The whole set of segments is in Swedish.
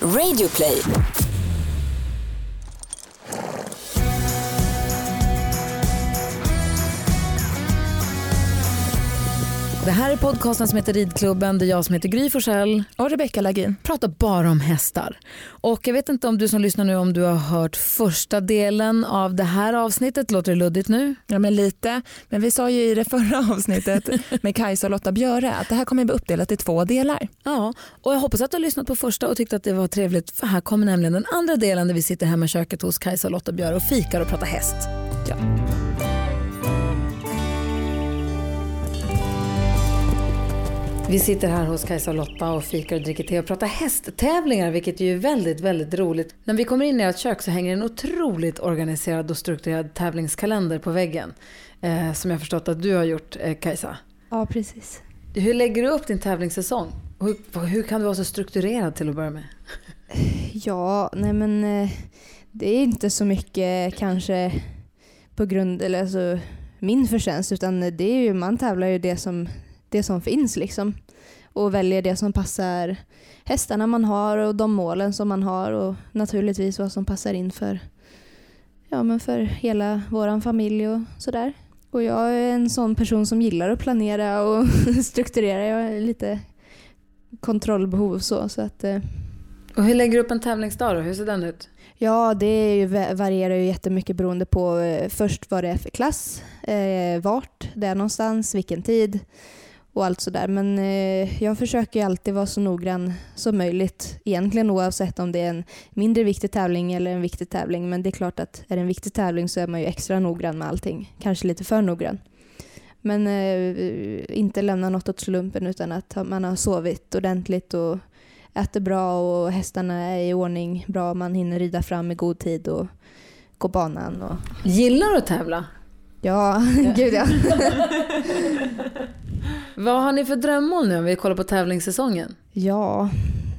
Radioplay. Det här är podcasten som heter Ridklubben där jag som heter Gry Forssell och Rebecka Lagin pratar bara om hästar. Och jag vet inte om du som lyssnar nu om du har hört första delen av det här avsnittet. Låter det luddigt nu? Ja men lite. Men vi sa ju i det förra avsnittet med Kajsa och Lotta Björe att det här kommer att bli uppdelat i två delar. Ja, och jag hoppas att du har lyssnat på första och tyckte att det var trevligt för här kommer nämligen den andra delen där vi sitter hemma i köket hos Kajsa och Lotta Björe och fikar och pratar häst. Ja. Vi sitter här hos Kajsa och Lotta och fikar och dricker te och pratar hästtävlingar vilket är väldigt, väldigt roligt. När vi kommer in i ert kök så hänger en otroligt organiserad och strukturerad tävlingskalender på väggen. Eh, som jag förstått att du har gjort eh, Kajsa. Ja, precis. Hur lägger du upp din tävlingssäsong? Hur, hur kan du vara så strukturerad till att börja med? Ja, nej men eh, det är inte så mycket kanske på grund, eller alltså min förtjänst utan det är ju, man tävlar ju det som det som finns liksom. Och väljer det som passar hästarna man har och de målen som man har och naturligtvis vad som passar in för, ja, men för hela vår familj och sådär. Och jag är en sån person som gillar att planera och strukturera. Jag har lite kontrollbehov så. så att, eh. och hur lägger du upp en tävlingsdag då? Hur ser den ut? Ja, det ju, varierar ju jättemycket beroende på eh, först vad det är för klass, eh, vart det är någonstans, vilken tid och allt sådär. Men eh, jag försöker alltid vara så noggrann som möjligt. Egentligen oavsett om det är en mindre viktig tävling eller en viktig tävling. Men det är klart att är det en viktig tävling så är man ju extra noggrann med allting. Kanske lite för noggrann. Men eh, inte lämna något åt slumpen utan att man har sovit ordentligt och äter bra och hästarna är i ordning bra. Man hinner rida fram i god tid och gå banan. Och... Gillar du att tävla? Ja, gud ja. Vad har ni för drömmål nu om vi kollar på tävlingssäsongen? Ja,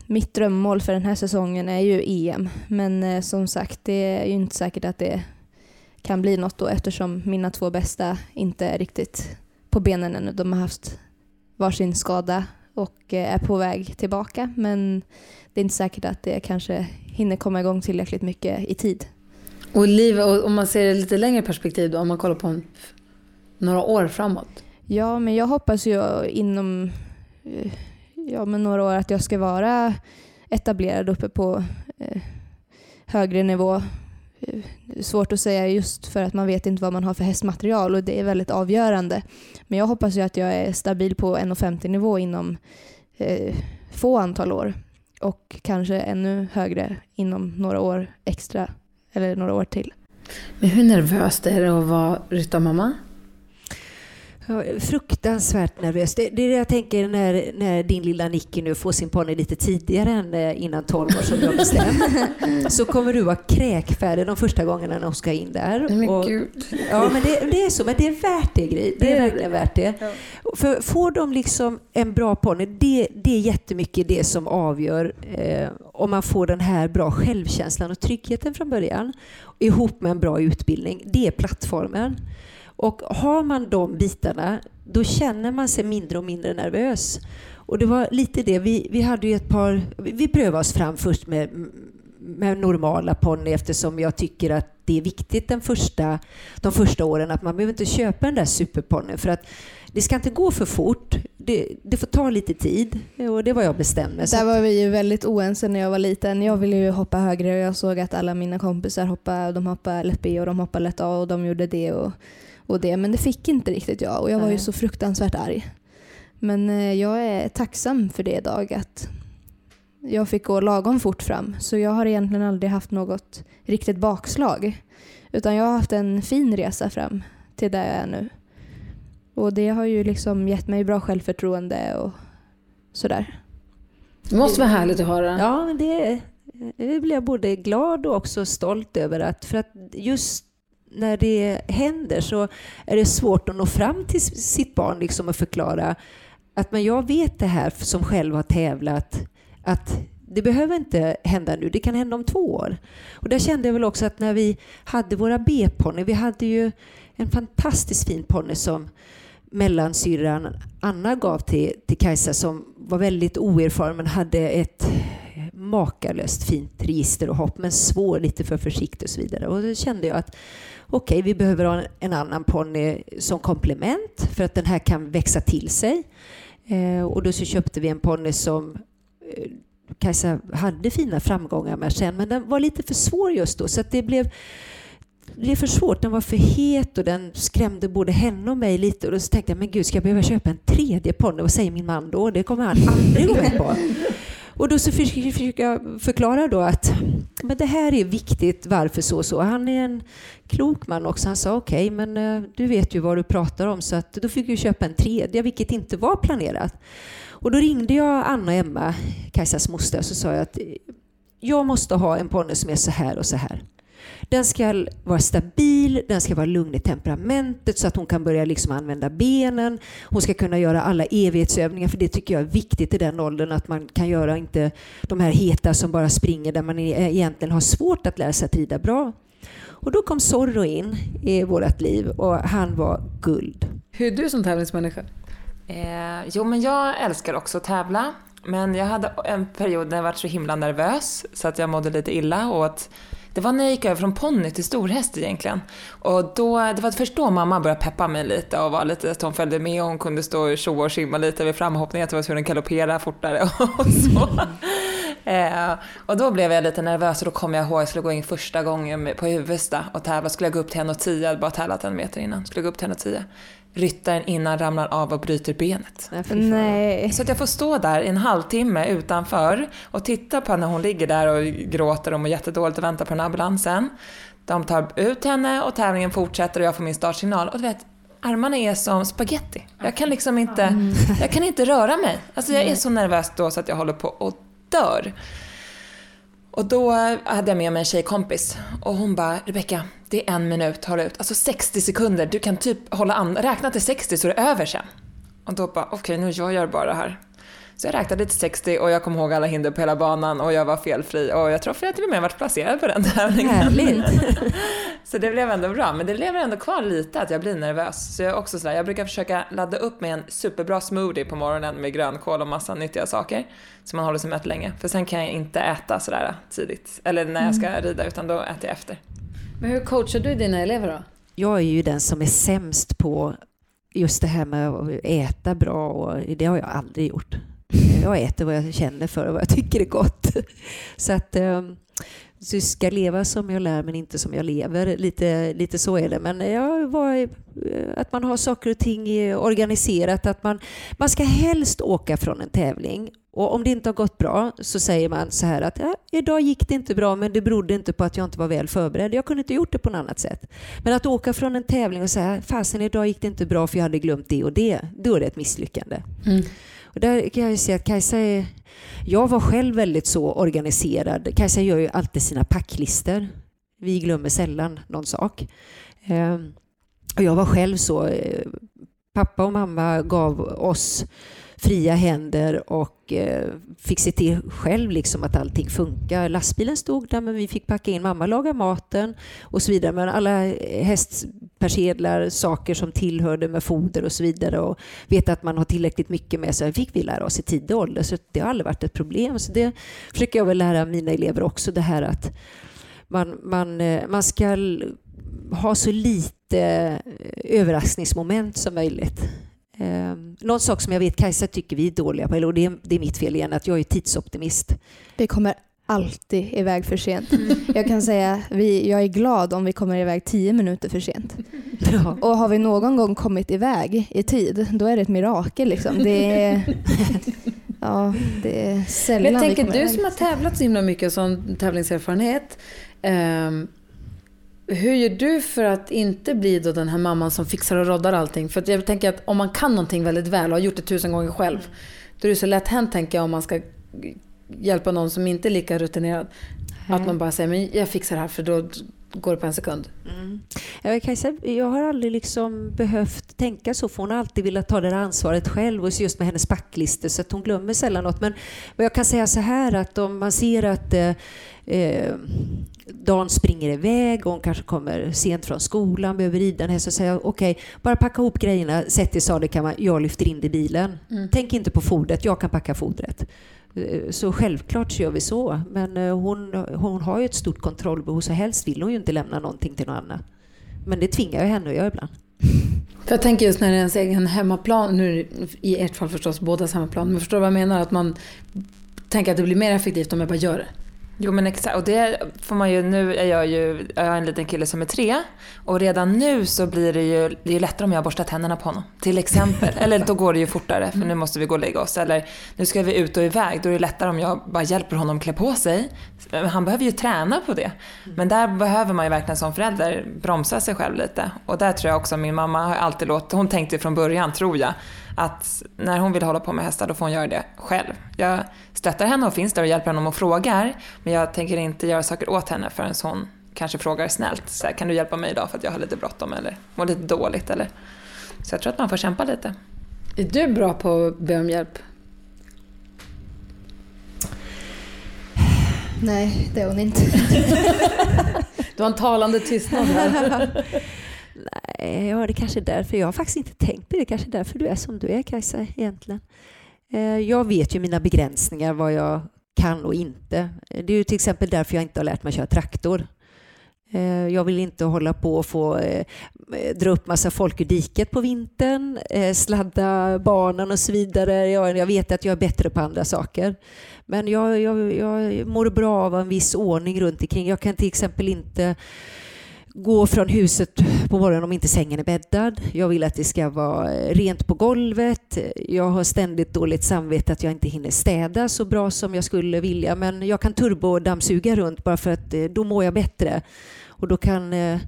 mitt drömmål för den här säsongen är ju EM. Men eh, som sagt, det är ju inte säkert att det kan bli något då eftersom mina två bästa inte är riktigt på benen ännu. De har haft varsin skada och eh, är på väg tillbaka. Men det är inte säkert att det kanske hinner komma igång tillräckligt mycket i tid. Och livet, om man ser det lite längre perspektiv då, om man kollar på några år framåt? Ja, men jag hoppas ju inom eh, ja, men några år att jag ska vara etablerad uppe på eh, högre nivå. Eh, svårt att säga just för att man vet inte vad man har för hästmaterial och det är väldigt avgörande. Men jag hoppas ju att jag är stabil på 1,50 nivå inom eh, få antal år och kanske ännu högre inom några år extra eller några år till. Men hur nervöst är det att vara ryttarmamma? Fruktansvärt nervös. Det, det är det jag tänker när, när din lilla Nicky nu får sin ponny lite tidigare än eh, innan 12 år som du har bestämt. så kommer du vara kräkfärdig de första gångerna när hon ska in där. Men och, gud. Ja, men det, det, är så. Men det är värt det, Gry. Det är verkligen värt det. Ja. För får de liksom en bra ponny, det, det är jättemycket det som avgör eh, om man får den här bra självkänslan och tryggheten från början ihop med en bra utbildning. Det är plattformen. Och har man de bitarna, då känner man sig mindre och mindre nervös. Och det var lite det, vi, vi hade ju ett par, vi prövade oss fram först med, med normala ponny eftersom jag tycker att det är viktigt den första, de första åren att man behöver inte köpa den där superponnyn för att det ska inte gå för fort. Det, det, får ta lite tid och det var jag bestämd med. Där var vi ju väldigt oense när jag var liten. Jag ville ju hoppa högre och jag såg att alla mina kompisar hoppade, de hoppade lätt B och de hoppade lätt A och de gjorde det. Och och det, men det fick inte riktigt jag och jag var ju så fruktansvärt arg. Men eh, jag är tacksam för det idag att jag fick gå lagom fort fram. Så jag har egentligen aldrig haft något riktigt bakslag. Utan jag har haft en fin resa fram till där jag är nu. Och det har ju liksom gett mig bra självförtroende och sådär. Det måste vara härligt att höra. Ja, det, det blir jag både glad och också stolt över. att För att just när det händer så är det svårt att nå fram till sitt barn liksom och förklara att men jag vet det här som själv har tävlat att det behöver inte hända nu, det kan hända om två år. Och där kände jag väl också att när vi hade våra B-ponny, vi hade ju en fantastiskt fin ponny som mellansyrran Anna gav till, till Kajsa som var väldigt oerfaren men hade ett makalöst fint register och hopp, men svår, lite för försiktig och så vidare. Och då kände jag att okej, okay, vi behöver ha en annan ponny som komplement för att den här kan växa till sig. Eh, och då så köpte vi en ponny som eh, Kajsa hade fina framgångar med sen, men den var lite för svår just då, så att det blev det blev för svårt. Den var för het och den skrämde både henne och mig lite. Och då tänkte jag, men gud, ska jag behöva köpa en tredje ponny? Vad säger min man då? Det kommer han aldrig gå med på. Och då så försöker jag förklara då att men det här är viktigt, varför så och så. Han är en klok man också. Han sa okej, okay, men eh, du vet ju vad du pratar om. Så att då fick vi köpa en tredje, vilket inte var planerat. Och då ringde jag Anna och Emma, Kajsas moster, och så sa jag att jag måste ha en ponny som är så här och så här. Den ska vara stabil, den ska vara lugn i temperamentet så att hon kan börja liksom använda benen. Hon ska kunna göra alla evighetsövningar för det tycker jag är viktigt i den åldern att man kan göra inte de här heta som bara springer där man egentligen har svårt att lära sig att rida bra. Och då kom Zorro in i vårt liv och han var guld. Hur är du som tävlingsmänniska? Eh, jo, men jag älskar också att tävla. Men jag hade en period när jag var så himla nervös så att jag mådde lite illa och att det var när jag gick över från ponny till storhäst egentligen. Och då, det var först då mamma började peppa mig lite och var lite att hon följde med och hon kunde stå och tjoa och simma lite vid framhoppningen, att jag var tvungen att galoppera fortare och så. eh, och då blev jag lite nervös och då kom jag ihåg att jag skulle gå in första gången på Huvudsta och tävla. Skulle jag gå upp till 1,10, jag hade bara tävlat en meter innan. Skulle jag gå upp till 1,10 ryttaren innan ramlar av och bryter benet. Nej. Så att jag får stå där en halvtimme utanför och titta på när hon ligger där och gråter och mår jättedåligt och väntar på den ambulansen. De tar ut henne och tävlingen fortsätter och jag får min startsignal. Och du vet, armarna är som spaghetti. Jag kan liksom inte, mm. jag kan inte röra mig. Alltså jag är så nervös då så att jag håller på och dör. Och då hade jag med mig en tjejkompis och hon bara, Rebecka, det är en minut, håll ut. Alltså 60 sekunder, du kan typ hålla an, räkna till 60 så är det över sen. Och då bara, okej okay, nu jag bara det här. Så jag räknade till 60 och jag kom ihåg alla hinder på hela banan och jag var felfri och jag tror att jag till och med varit placerad på den tävlingen. Härligt! så det blev ändå bra, men det lever ändå kvar lite att jag blir nervös. Så jag också sådär, jag brukar försöka ladda upp med en superbra smoothie på morgonen med grönkål och massa nyttiga saker som man håller sig mätt länge. För sen kan jag inte äta sådär tidigt, eller när jag ska mm. rida, utan då äter jag efter. Men hur coachar du dina elever då? Jag är ju den som är sämst på just det här med att äta bra och det har jag aldrig gjort. Eh, jag äter vad jag känner för och vad jag tycker är gott. Så att ehm, så jag ska leva som jag lär men inte som jag lever. Lite, lite så är det. Men eh, ja, vad, eh, att man har saker och ting organiserat. Att man, man ska helst åka från en tävling och om det inte har gått bra så säger man så här att ja, idag gick det inte bra men det berodde inte på att jag inte var väl förberedd. Jag kunde inte gjort det på något annat sätt. Men att åka från en tävling och säga fasen idag gick det inte bra för jag hade glömt det och det, då är det ett misslyckande. Mm. Och där kan jag se att Kajsa är... Jag var själv väldigt så organiserad. Kajsa gör ju alltid sina packlistor, Vi glömmer sällan någon sak. Ehm, och jag var själv så... Eh, pappa och mamma gav oss fria händer och eh, fick se till själv liksom att allting funkar. Lastbilen stod där men vi fick packa in, mamma laga maten och så vidare. Men alla eh, hästpersedlar, saker som tillhörde med foder och så vidare och veta att man har tillräckligt mycket med sig fick vi lära oss i tidig ålder så det har aldrig varit ett problem. Så det försöker jag väl lära mina elever också det här att man, man, eh, man ska ha så lite eh, överraskningsmoment som möjligt. Eh, någon sak som jag vet Kajsa tycker vi är dåliga på, eller det är, det är mitt fel igen, att jag är tidsoptimist. Vi kommer alltid iväg för sent. Jag kan säga vi, jag är glad om vi kommer iväg tio minuter för sent. Ja. Och har vi någon gång kommit iväg i tid, då är det ett mirakel. Liksom. Det är, ja, det är sällan Men jag tänker, du som har tävlat så himla mycket som tävlingserfarenhet, um, hur gör du för att inte bli då den här mamman som fixar och roddar allting? För jag tänker att om man kan någonting väldigt väl och har gjort det tusen gånger själv, då är det så lätt hänt tänker jag om man ska hjälpa någon som inte är lika rutinerad. Mm. Att man bara säger, men jag fixar det här för då går det på en sekund. Mm. Jag, kan säga, jag har aldrig liksom behövt tänka så, för hon har alltid velat ta det där ansvaret själv och just med hennes packlistor så att hon glömmer sällan något. Men jag kan säga så här att om man ser att eh, eh, Dan springer iväg och hon kanske kommer sent från skolan, behöver rida en häst så säger okej, okay, bara packa ihop grejerna, sätt i sadelkammaren, jag lyfter in det i bilen. Mm. Tänk inte på fodret, jag kan packa fodret. Eh, Så självklart så gör vi så. Men eh, hon, hon har ju ett stort kontrollbehov så helst vill hon ju inte lämna någonting till någon annan. Men det tvingar jag henne att göra ibland. För jag tänker just när det är ens egen hemmaplan, nu i ert fall förstås bådas hemmaplan, men förstår du vad jag menar? Att man tänker att det blir mer effektivt om jag bara gör det. Jo men exakt, och det får man ju, nu är jag ju, jag har en liten kille som är tre och redan nu så blir det ju, det är lättare om jag borstar tänderna på honom. Till exempel. Eller då går det ju fortare för nu måste vi gå och lägga oss. Eller nu ska vi ut och iväg, då är det lättare om jag bara hjälper honom klä på sig. Han behöver ju träna på det. Men där behöver man ju verkligen som förälder bromsa sig själv lite. Och där tror jag också min mamma har alltid låtit, hon tänkte från början tror jag, att när hon vill hålla på med hästar då får hon göra det själv. Jag stöttar henne och finns där och hjälper henne och frågar men jag tänker inte göra saker åt henne förrän hon kanske frågar snällt. Så här, kan du hjälpa mig idag för att jag har lite bråttom eller mår lite dåligt eller... Så jag tror att man får kämpa lite. Är du bra på att be om hjälp? Nej, det är hon inte. Du har en talande tystnad här. Nej, ja, det kanske är därför. Jag har faktiskt inte tänkt på det. Det kanske är därför du är som du är Kajsa egentligen. Eh, jag vet ju mina begränsningar, vad jag kan och inte. Eh, det är ju till exempel därför jag inte har lärt mig köra traktor. Eh, jag vill inte hålla på och få eh, dra upp massa folk ur diket på vintern, eh, sladda banan och så vidare. Jag, jag vet att jag är bättre på andra saker. Men jag, jag, jag mår bra av en viss ordning runt omkring. Jag kan till exempel inte gå från huset på morgonen om inte sängen är bäddad. Jag vill att det ska vara rent på golvet. Jag har ständigt dåligt samvete att jag inte hinner städa så bra som jag skulle vilja. Men jag kan turbodammsuga runt bara för att eh, då mår jag bättre. Och då kan eh,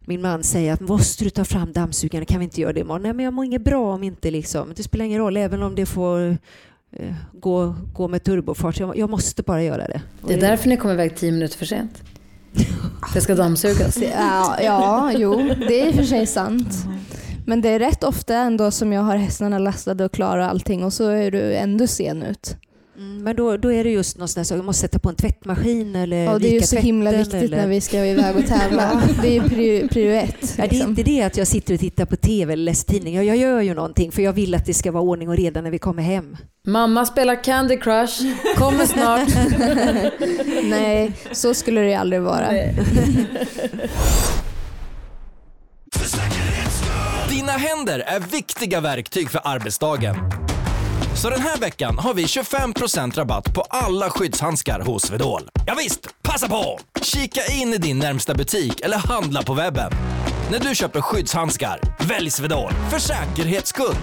min man säga att måste du ta fram dammsugaren, kan vi inte göra det imorgon? Nej men jag mår inget bra om inte liksom. Det spelar ingen roll även om det får eh, gå, gå med turbofart. Jag, jag måste bara göra det. Och Det är därför ni kom iväg tio minuter för sent. Det ska dammsugas. Ja, ja, jo, det är i och för sig sant. Men det är rätt ofta ändå som jag har hästarna lastade och klara allting och så är du ändå sen ut. Mm, Men då, då är det just någon sån sak, jag måste sätta på en tvättmaskin eller Ja, det är ju så himla viktigt eller... när vi ska iväg och tävla. Det är ju prio, prio ett. Ja, det är liksom. inte det att jag sitter och tittar på TV eller läser tidningar. Jag gör ju någonting för jag vill att det ska vara ordning och reda när vi kommer hem. Mamma spelar Candy Crush, kommer snart. Nej, så skulle det aldrig vara. Dina händer är viktiga verktyg för arbetsdagen. Så den här veckan har vi 25% rabatt på alla skyddshandskar hos Swedol. Ja visst, passa på! Kika in i din närmsta butik eller handla på webben. När du köper skyddshandskar, välj Swedol för säkerhets skull.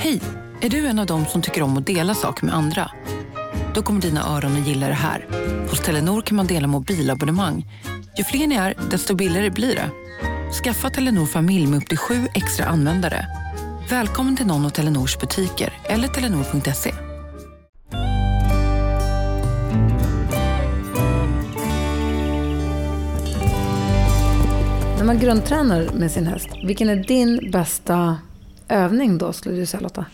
Hej! Är du en av dem som tycker om att dela saker med andra? Då kommer dina öron att gilla det här. Hos Telenor kan man dela mobilabonnemang. Ju fler ni är, desto billigare blir det. Skaffa Telenor familj med upp till sju extra användare. Välkommen till någon av Telenors butiker eller telenor.se. När man grundtränar med sin häst, vilken är din bästa övning då skulle du säga Lotta?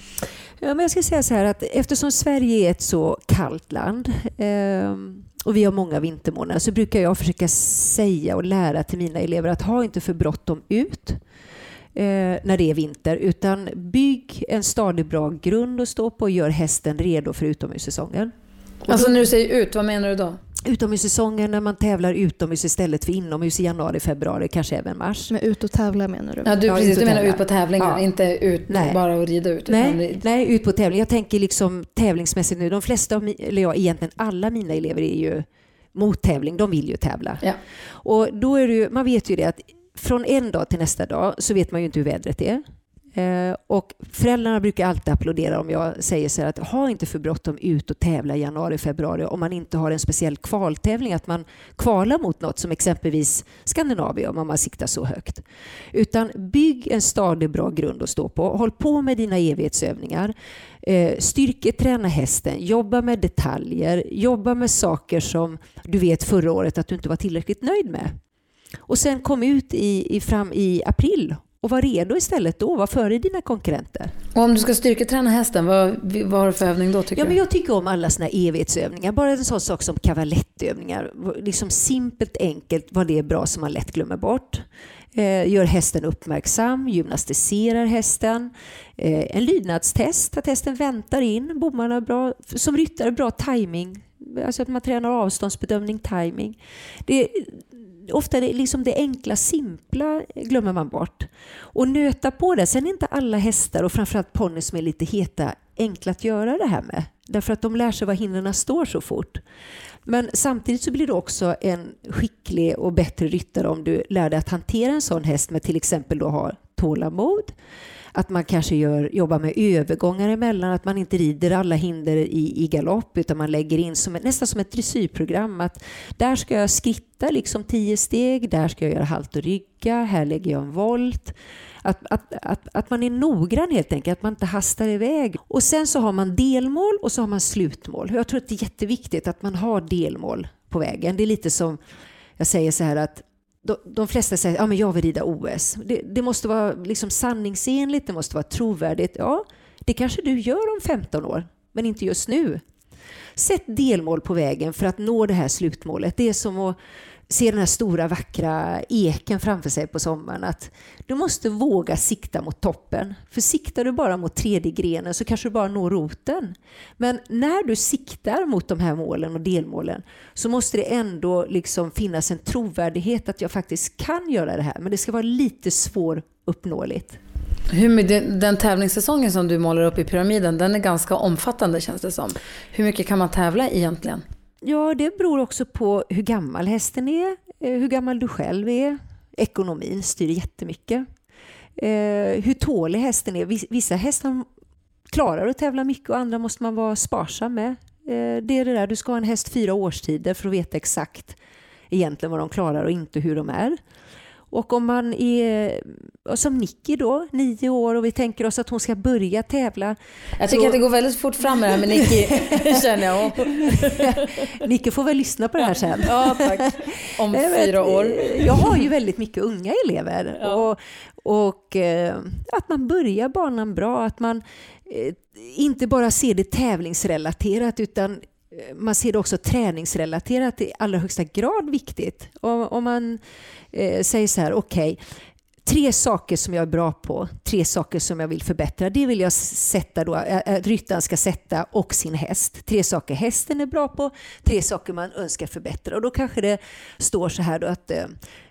Ja, men jag ska säga så här att eftersom Sverige är ett så kallt land eh, och vi har många vintermånader så brukar jag försöka säga och lära till mina elever att ha inte för bråttom ut eh, när det är vinter utan bygg en stadig bra grund att stå på och gör hästen redo för utomhussäsongen. Alltså när du säger ut, vad menar du då? Utomhussäsongen när man tävlar utomhus istället för inomhus i januari, februari, kanske även mars. Men ut och tävla menar du? Ja, du, Ja, precis, du menar ut på tävlingar, Ja. inte ut Nej. bara och rida ut. utan Nej, nej, ut på tävling. Jag tänker liksom tävlingsmässigt nu. De flesta, av eller ja, egentligen alla mina elever är ju mot tävling. De vill ju tävla. Ja. Och då är det ju, man vet ju det att från en dag till nästa dag så vet man ju inte hur vädret är. Eh, och föräldrarna brukar alltid applådera om jag säger så här att ha inte för bråttom ut och tävla i januari, februari om man inte har en speciell kvaltävling, att man kvalar mot något som exempelvis Skandinavien om man siktar så högt. Utan bygg en stadig bra grund att stå på. Håll på med dina evighetsövningar. Eh, styrketräna hästen, jobba med detaljer, jobba med saker som du vet förra året att du inte var tillräckligt nöjd med. Och sen kom ut i, i, fram i april och var redo istället då, var före dina konkurrenter. Och om du ska styrketräna hästen, vad, vad har du för övning då tycker Ja, men du? jag tycker om alla såna evighetsövningar. Bara en sån sak som kavaletövningar. Liksom simpelt enkelt vad det är bra som man lätt glömmer bort. Eh, gör hästen uppmärksam, gymnastiserar hästen. Eh, en lydnadstest, att hästen väntar in bommarna bra. Som ryttare, bra timing. Alltså att man tränar avståndsbedömning, timing. Det, ofta det, liksom det enkla, simpla glömmer man bort. Och nöta på det. Sen är inte alla hästar och framförallt ponnyer som är lite heta enkla att göra det här med. Därför att de lär sig var hindren står så fort. Men samtidigt så blir du också en skicklig och bättre ryttare om du lär dig att hantera en sån häst med till exempel då ha tålamod, att man kanske gör, jobbar med övergångar emellan, att man inte rider alla hinder i, i galopp utan man lägger in som, nästan som ett dressyrprogram att där ska jag skritta liksom tio steg, där ska jag göra halt och rygga, här lägger jag en volt. Att, att, att, att man är noggrann helt enkelt, att man inte hastar iväg. Och sen så har man delmål och så har man slutmål. Jag tror att det är jätteviktigt att man har delmål på vägen. Det är lite som, jag säger så här att de, de flesta säger att ja, jag vill rida OS. Det, det, måste vara liksom sanningsenligt, det måste vara trovärdigt. Ja, det kanske du gör om 15 år, men inte just nu. Sätt delmål på vägen för att nå det här slutmålet. Det är som att se den här stora vackra eken framför sig på sommaren. Att du måste våga sikta mot toppen. För siktar du bara mot tredje grenen så kanske du bara når roten. Men när du siktar mot de här målen och delmålen så måste det ändå liksom finnas en trovärdighet att jag faktiskt kan göra det här. Men det ska vara lite svåruppnåeligt. Hur, den tävlingssäsongen som du målar upp i pyramiden, den är ganska omfattande känns det som. Hur mycket kan man tävla egentligen? Ja, det beror också på hur gammal hästen är, eh, hur gammal du själv är. Ekonomin styr jättemycket. Eh, hur tålig hästen är. Vissa hästar klarar att tävla mycket och andra måste man vara sparsam med. Eh, det är det där, du ska ha en häst fyra årstider för att veta exakt egentligen vad de klarar och inte hur de är. Och om man är som Nicky då, nio år och vi tänker oss att hon ska börja tävla. Jag tycker så... att det går väldigt fort fram med det här med Nicky, känner jag. Nicky får väl lyssna på det här sen. Ja, tack. Om fyra år. Jag har ju väldigt mycket unga elever. Ja. Och, och eh, att man börjar banan bra, att man eh, inte bara ser det tävlingsrelaterat utan Eh, man ser det också träningsrelaterat i allra högsta grad viktigt. Om man eh, säger så här, okej, okay, tre saker som jag är bra på, tre saker som jag vill förbättra. Det vill jag sätta då, att ryttaren ska sätta och sin häst. Tre saker hästen är bra på, tre saker man önskar förbättra. Och då kanske det står så här då att, eh,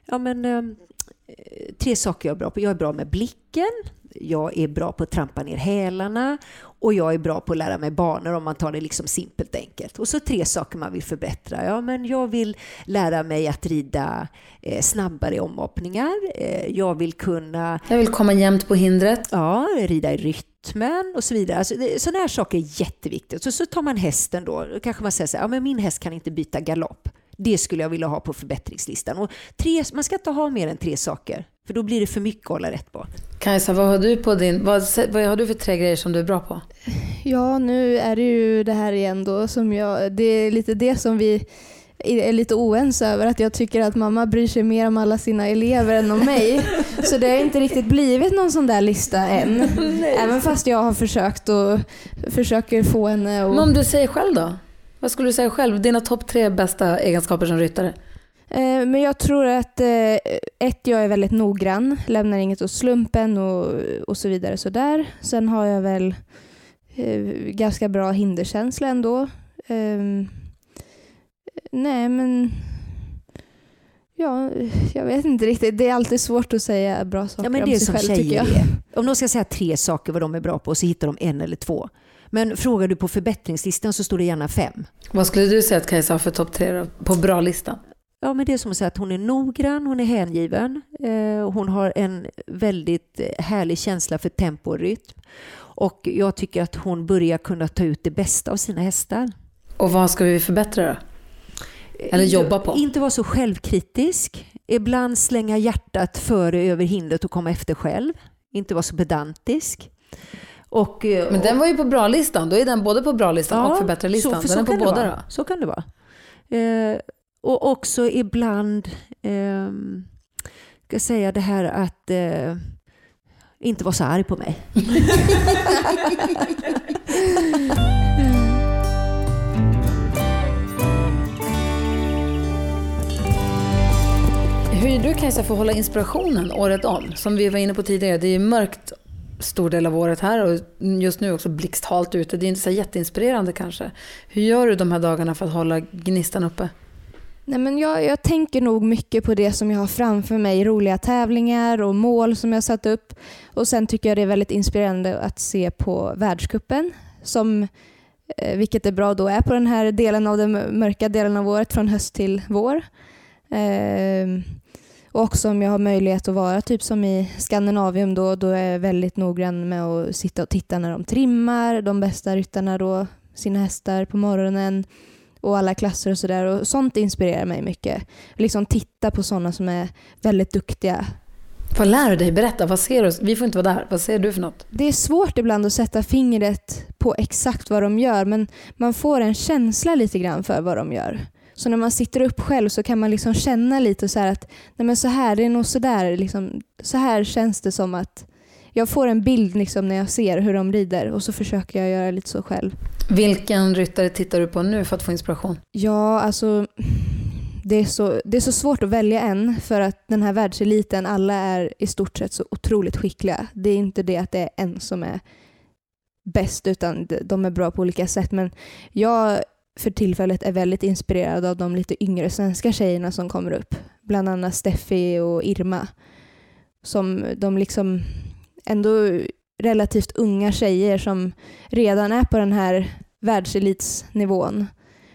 ja men eh, eh tre saker jag är bra på. Jag är bra med blicken, jag är bra på att trampa ner hälarna och jag är bra på att lära mig banor om man tar det liksom simpelt enkelt. Och så tre saker man vill förbättra. Ja, men jag vill lära mig att rida eh, snabbare i omhoppningar. Eh, jag vill kunna... Jag vill komma jämnt på hindret. Ja, rida i rytmen och så vidare. Alltså, sådana här saker är jätteviktigt. Så, så tar man hästen då. Då kanske man säger så här, ja, men min häst kan inte byta galopp. Det skulle jag vilja ha på förbättringslistan. Och tre, man ska inte ha mer än tre saker, för då blir det för mycket att hålla rätt på. Kajsa, vad har du på din, vad, vad har du för tre grejer som du är bra på? Ja, nu är det ju det här igen då som jag, det är lite det som vi är lite oense över att jag tycker att mamma bryr sig mer om alla sina elever än om mig. Så det har inte riktigt blivit någon sån där lista än. Även fast jag har försökt och försöker få henne att... Men om du säger själv då? Vad skulle du säga själv? Dina topp tre bästa egenskaper som ryttare? Eh, men jag tror att eh, ett, jag är väldigt noggrann, lämnar inget åt slumpen och, och så vidare. Sådär. Sen har jag väl eh, ganska bra hinderkänsla ändå. Nej, men Ja, jag vet inte riktigt. Det är alltid svårt att säga bra saker ja, men det om sig själv tycker jag. Är. Om de ska säga tre saker vad de är bra på så hittar de en eller två. Men frågar du på förbättringslistan så står det gärna fem. Vad skulle du säga att Kajsa har för topp tre på bra-listan? Ja, men det är som att säga att hon är noggrann, hon är hängiven, eh, hon har en väldigt eh, härlig känsla för tempo och rytm. Och jag tycker att hon börjar kunna ta ut det bästa av sina hästar. Och vad ska vi förbättra då? Eller jobba på? Inte vara så självkritisk. Ibland slänga hjärtat före över hindret och komma efter själv. Inte vara så pedantisk. Och, eh, Men den var ju på bra-listan. Då är den både på bra-listan ja, och förbättra-listan. Så, för den är på båda då? Så kan det vara. Eh, och också ibland, eh, ska säga det här att eh, inte vara så arg på mig. Hur du Kajsa får hålla inspirationen året om. Som vi var inne på tidigare, det är mörkt stor del av året här och just nu också blixthalt ute. Det är inte så jätteinspirerande kanske. Hur gör du de här dagarna för att hålla gnistan uppe? Nej, men jag, jag tänker nog mycket på det som jag har framför mig. Roliga tävlingar och mål som jag satt upp. Och Sen tycker jag det är väldigt inspirerande att se på världskuppen som eh, vilket är bra då är på den här delen av den mörka delen av året från höst till vår. Eh, och också om jag har möjlighet att vara typ som i Skandinavium då, då är jag väldigt noggrann med att sitta och titta när de trimmar, de bästa ryttarna då, sina hästar på morgonen och alla klasser och sådär. Och sånt inspirerar mig mycket. Liksom titta på sådana som är väldigt duktiga. Vad lär du dig? Berätta, vad ser du? Vi får inte vara där. Vad ser du för något? Det är svårt ibland att sätta fingret på exakt vad de gör men man får en känsla lite grann för vad de gör. Så när man sitter upp själv så kan man liksom känna lite så att nej men så här, det är nog så där, liksom, så här känns det som att jag får en bild liksom när jag ser hur de rider och så försöker jag göra lite så själv. Vilken ryttare tittar du på nu för att få inspiration? Ja, alltså det är, så, det är så svårt att välja en för att den här världseliten, alla är i stort sett så otroligt skickliga. Det är inte det att det är en som är bäst utan de är bra på olika sätt. Men jag för tillfället är väldigt inspirerad av de lite yngre svenska tjejerna som kommer upp. Bland annat Steffi och Irma. Som de liksom ändå relativt unga tjejer som redan är på den här världselitsnivån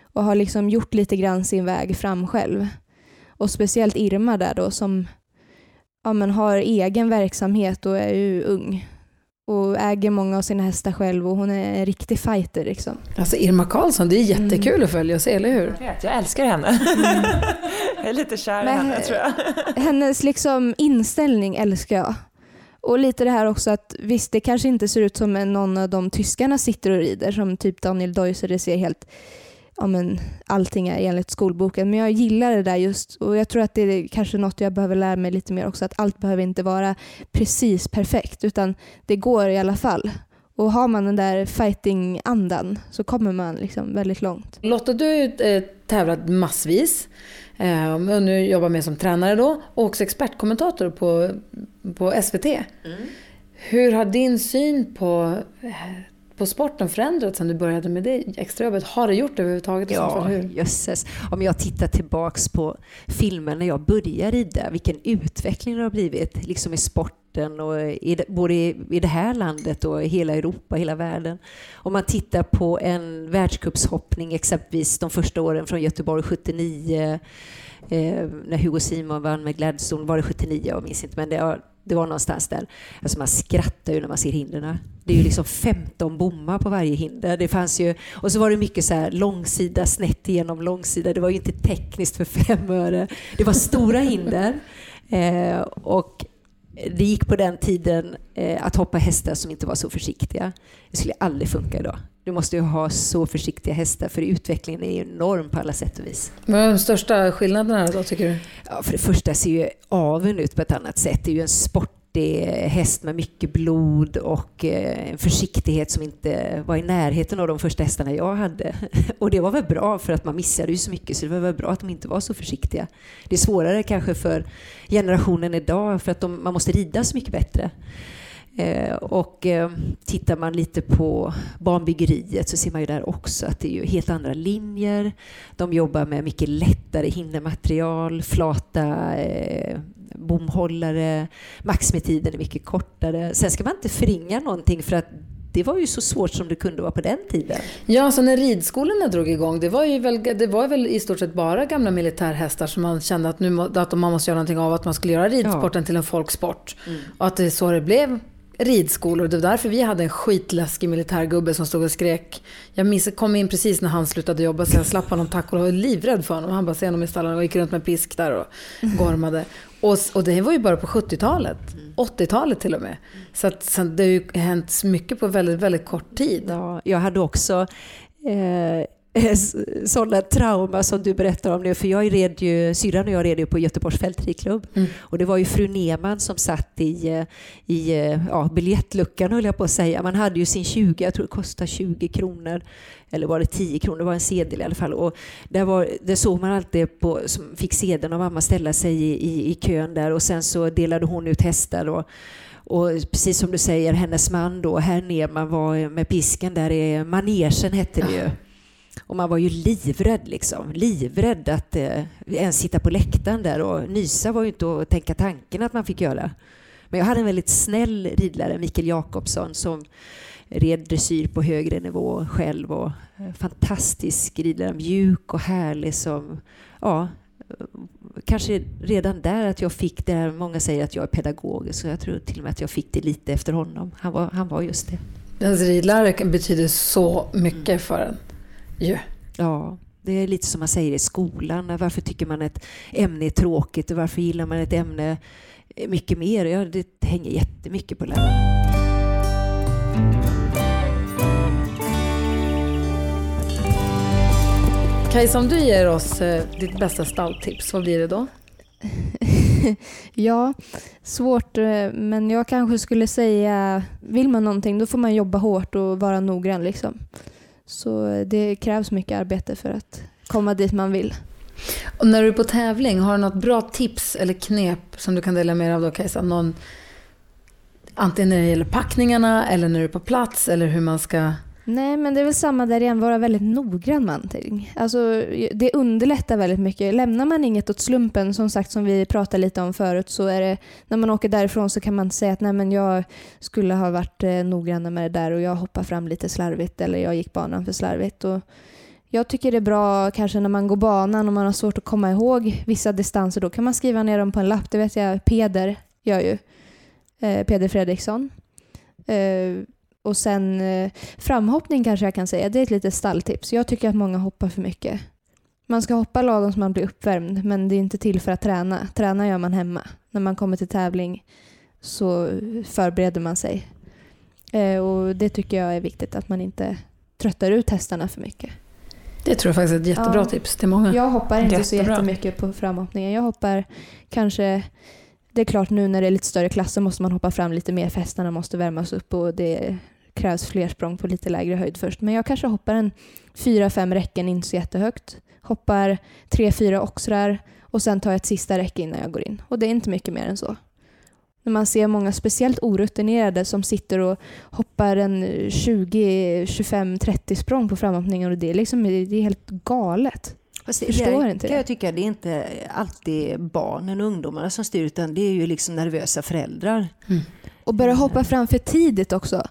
och har liksom gjort lite grann sin väg fram själv. Och speciellt Irma där då som ja, men har egen verksamhet och är ju ung och äger många av sina hästar själv och hon är en riktig fighter. Liksom. Alltså Irma Karlsson, det är jättekul mm. att följa och se, eller hur? Jag vet, jag älskar henne. Mm. jag är lite kär i henne tror jag. hennes liksom inställning älskar jag. Och lite det här också att visst, det kanske inte ser ut som någon av de tyskarna sitter och rider, som typ Daniel Deusser, det ser helt ja, men, allting är enligt skolboken. Men jag gillar det där just och jag tror att det är kanske något jag behöver lära mig lite mer också. Att allt behöver inte vara precis perfekt utan det går i alla fall. Och har man den där fighting-andan så kommer man liksom väldigt långt. Lotta, du har ju eh, tävlat massvis. Eh, och nu jobbar med som tränare då och också expertkommentator på, på SVT. Mm. Hur har din syn på eh, på sporten förändrats sen du började med det extrajobbet? Har det gjort det överhuvudtaget? Ja, jösses. Om jag tittar tillbaks på filmen när jag började rida, vilken utveckling det har blivit liksom i sporten och i, både i, i det här landet och i hela Europa, hela världen. Om man tittar på en världscupshoppning, exempelvis de första åren från Göteborg 79, eh, när Hugo Simon vann med Gladstone, var det 79? Jag minns inte, men det det var någonstans där. Alltså man skrattar ju när man ser hindren. Det är ju liksom 15 bommar på varje hinder. Det fanns ju, och så var det mycket så här långsida snett igenom långsida. Det var ju inte tekniskt för fem öre. Det var stora hinder. Eh, och det gick på den tiden eh, att hoppa hästar som inte var så försiktiga. Det skulle aldrig funka idag. Du måste ju ha så försiktiga hästar för utvecklingen är enorm på alla sätt och vis. Vad är de största skillnaderna då tycker du? Ja, för det första ser ju aveln ut på ett annat sätt. Det är ju en sportig häst med mycket blod och eh, en försiktighet som inte var i närheten av de första hästarna jag hade. Och det var väl bra för att man missade ju så mycket så det var väl bra att de inte var så försiktiga. Det är svårare kanske för generationen idag för att de, man måste rida så mycket bättre. Eh, och eh, tittar man lite på banbyggeriet så ser man ju där också att det är ju helt andra linjer. De jobbar med mycket lättare hindermaterial, flata eh, bomhållare, maximitiden är mycket kortare. Sen ska man inte förringa någonting för att det var ju så svårt som det kunde vara på den tiden. Ja, så när ridskolorna drog igång, det var ju väl, det var väl i stort sett bara gamla militärhästar som man kände att, nu, att man måste göra någonting av, att man skulle göra ridsporten ja. till en folksport. Mm. Och att det är så det blev ridskolor. Det var därför vi hade en skitläskig militärgubbe som stod och skrek. Jag minns, kom in precis när han slutade jobba så jag slapp honom tack och lov. Jag var livrädd för honom. Han bara ser honom i stallen och gick runt med pisk där och gormade. Och, och det var ju bara på 70-talet. 80-talet till och med. Så, att, så det har ju hänt mycket på väldigt, väldigt kort tid. Ja, jag hade också eh, sådana trauma som du berättar om nu. För jag red ju, syrran och jag red ju på Göteborgs fältridklubb. Mm. Och det var ju fru Neman som satt i, eh, i eh, ja, biljettluckan höll jag på att säga. Man hade ju sin 20, jag tror det kostade 20 kronor. Eller var det 10 kronor? Det var en sedel i alla fall. Och där, var, där såg man alltid på, som fick sedeln av mamma ställa sig i, i, i kön där och sen så delade hon ut hästar. Och, och precis som du säger, hennes man då, herr Nerman var med pisken där i manegen hette det ju. Och man var ju livrädd liksom. Livrädd att eh, ens sitta på läktaren där och nysa var ju inte att tänka tanken att man fick göra. Men jag hade en väldigt snäll ridlärare, Mikael Jakobsson, som red dressyr på högre nivå själv och eh, fantastisk ridlärare, mjuk och härlig som, ja, kanske redan där att jag fick det här, många säger att jag är pedagogisk så jag tror till och med att jag fick det lite efter honom. Han var, han var just det. Ens ridlärare betyder så mycket för en. Ju. Ja, det är lite som man säger i skolan. Varför tycker man ett ämne är tråkigt och varför gillar man ett ämne mycket mer? Ja, det hänger jättemycket på läraren. Kajsa, om du ger oss eh, ditt bästa stalltips, vad blir det då? Ja, svårt, eh, men jag kanske skulle säga, vill man någonting då får man jobba hårt och vara noggrann. Liksom. Så eh, det krävs mycket arbete för att komma dit man vill. Och när du är på tävling, har du något bra tips eller knep som du kan dela med dig av då Kajsa? Någon, antingen när det gäller packningarna eller när du är på plats eller hur man ska... Nej, men det är väl samma där igen, vara väldigt noggrann med allting. Alltså, det underlättar väldigt mycket. Lämnar man inget åt slumpen, som sagt som vi pratade lite om förut, så är det, när man åker därifrån så kan man inte säga att Nej, men jag skulle ha varit eh, noggrann med det där och jag hoppade fram lite slarvigt eller jag gick banan för slarvigt. Och jag tycker det är bra kanske när man går banan och man har svårt att komma ihåg vissa distanser, då kan man skriva ner dem på en lapp. Det vet jag Peder gör ju. Eh, Peder Fredriksson. Eh, och sen eh, framhoppning kanske jag kan säga, det är ett litet stalltips. Jag tycker att många hoppar för mycket. Man ska hoppa lagom så man blir uppvärmd, men det är inte till för att träna. Träna gör man hemma. När man kommer till tävling så förbereder man sig. Eh, och Det tycker jag är viktigt, att man inte tröttar ut hästarna för mycket. Det tror jag faktiskt är ett jättebra Ja. tips till många. Jag hoppar inte så Jättebra. jättemycket på framhoppningen. Jag hoppar kanske... Det är klart nu när det är lite större klasser måste man hoppa fram lite mer för hästarna måste värmas upp och det krävs fler språng på lite lägre höjd först. Men jag kanske hoppar en fyra, fem räcken, inte så jättehögt. Hoppar tre, fyra oxrar och sen tar jag ett sista räcke innan jag går in. Och det är inte mycket mer än så. När man ser många, speciellt orutinerade, som sitter och hoppar en 20, 25, 30 språng på framhoppningen och det är, liksom, det är helt galet. Fast det, Förstår det, inte kan det. jag tycka det är inte alltid barnen och ungdomarna som styr utan det är ju liksom nervösa föräldrar. Och börja hoppa fram för tidigt också.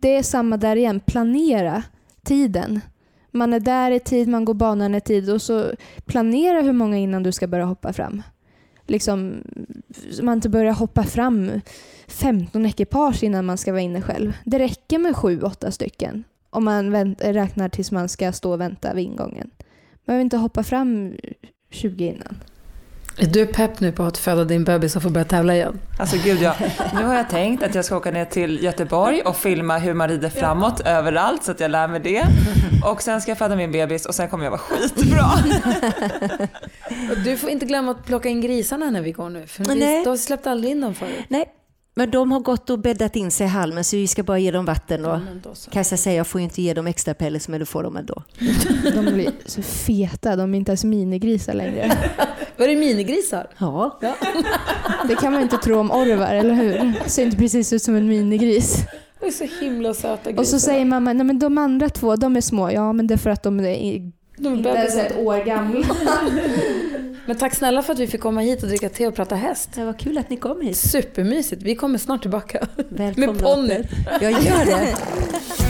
Det är samma där igen, planera tiden. Man är där i tid, man går banan i tid och så planera hur många innan du ska börja hoppa fram. Liksom, så man inte börjar hoppa fram 15 ekipage innan man ska vara inne själv. Det räcker med 7-8 stycken om man vänt, räknar tills man ska stå och vänta vid ingången. Man behöver inte hoppa fram 20 innan. Är du pepp nu på att föda din bebis och få börja tävla igen? Alltså gud ja. Nu har jag tänkt att jag ska åka ner till Göteborg och filma hur man rider framåt överallt så att jag lär mig det. Och sen ska jag föda min bebis och sen kommer jag vara skitbra. Du får inte glömma att plocka in grisarna när vi går nu. För vi, Nej. du har släppt aldrig in dem förut. Nej, men de har gått och bäddat in sig i halmen så vi ska bara ge dem vatten. Och så. Kajsa säger jag får ju inte ge dem extra pellets men du får dem ändå. De blir så feta, de är inte ens minigrisar längre. Var det minigrisar? Ja, Det kan man inte tro om Orvar, eller hur? Ser inte precis ut som en minigris. De är så himla söta grisar. Och så säger mamma, nej men de andra två, de är små. Ja, men det är för att de är de inte ens ett år gamla. Men tack snälla för att vi fick komma hit och dricka te och prata häst. det var kul att ni kom hit. Supermysigt. Vi kommer snart tillbaka. Välkomna Med ponny. Jag gör det.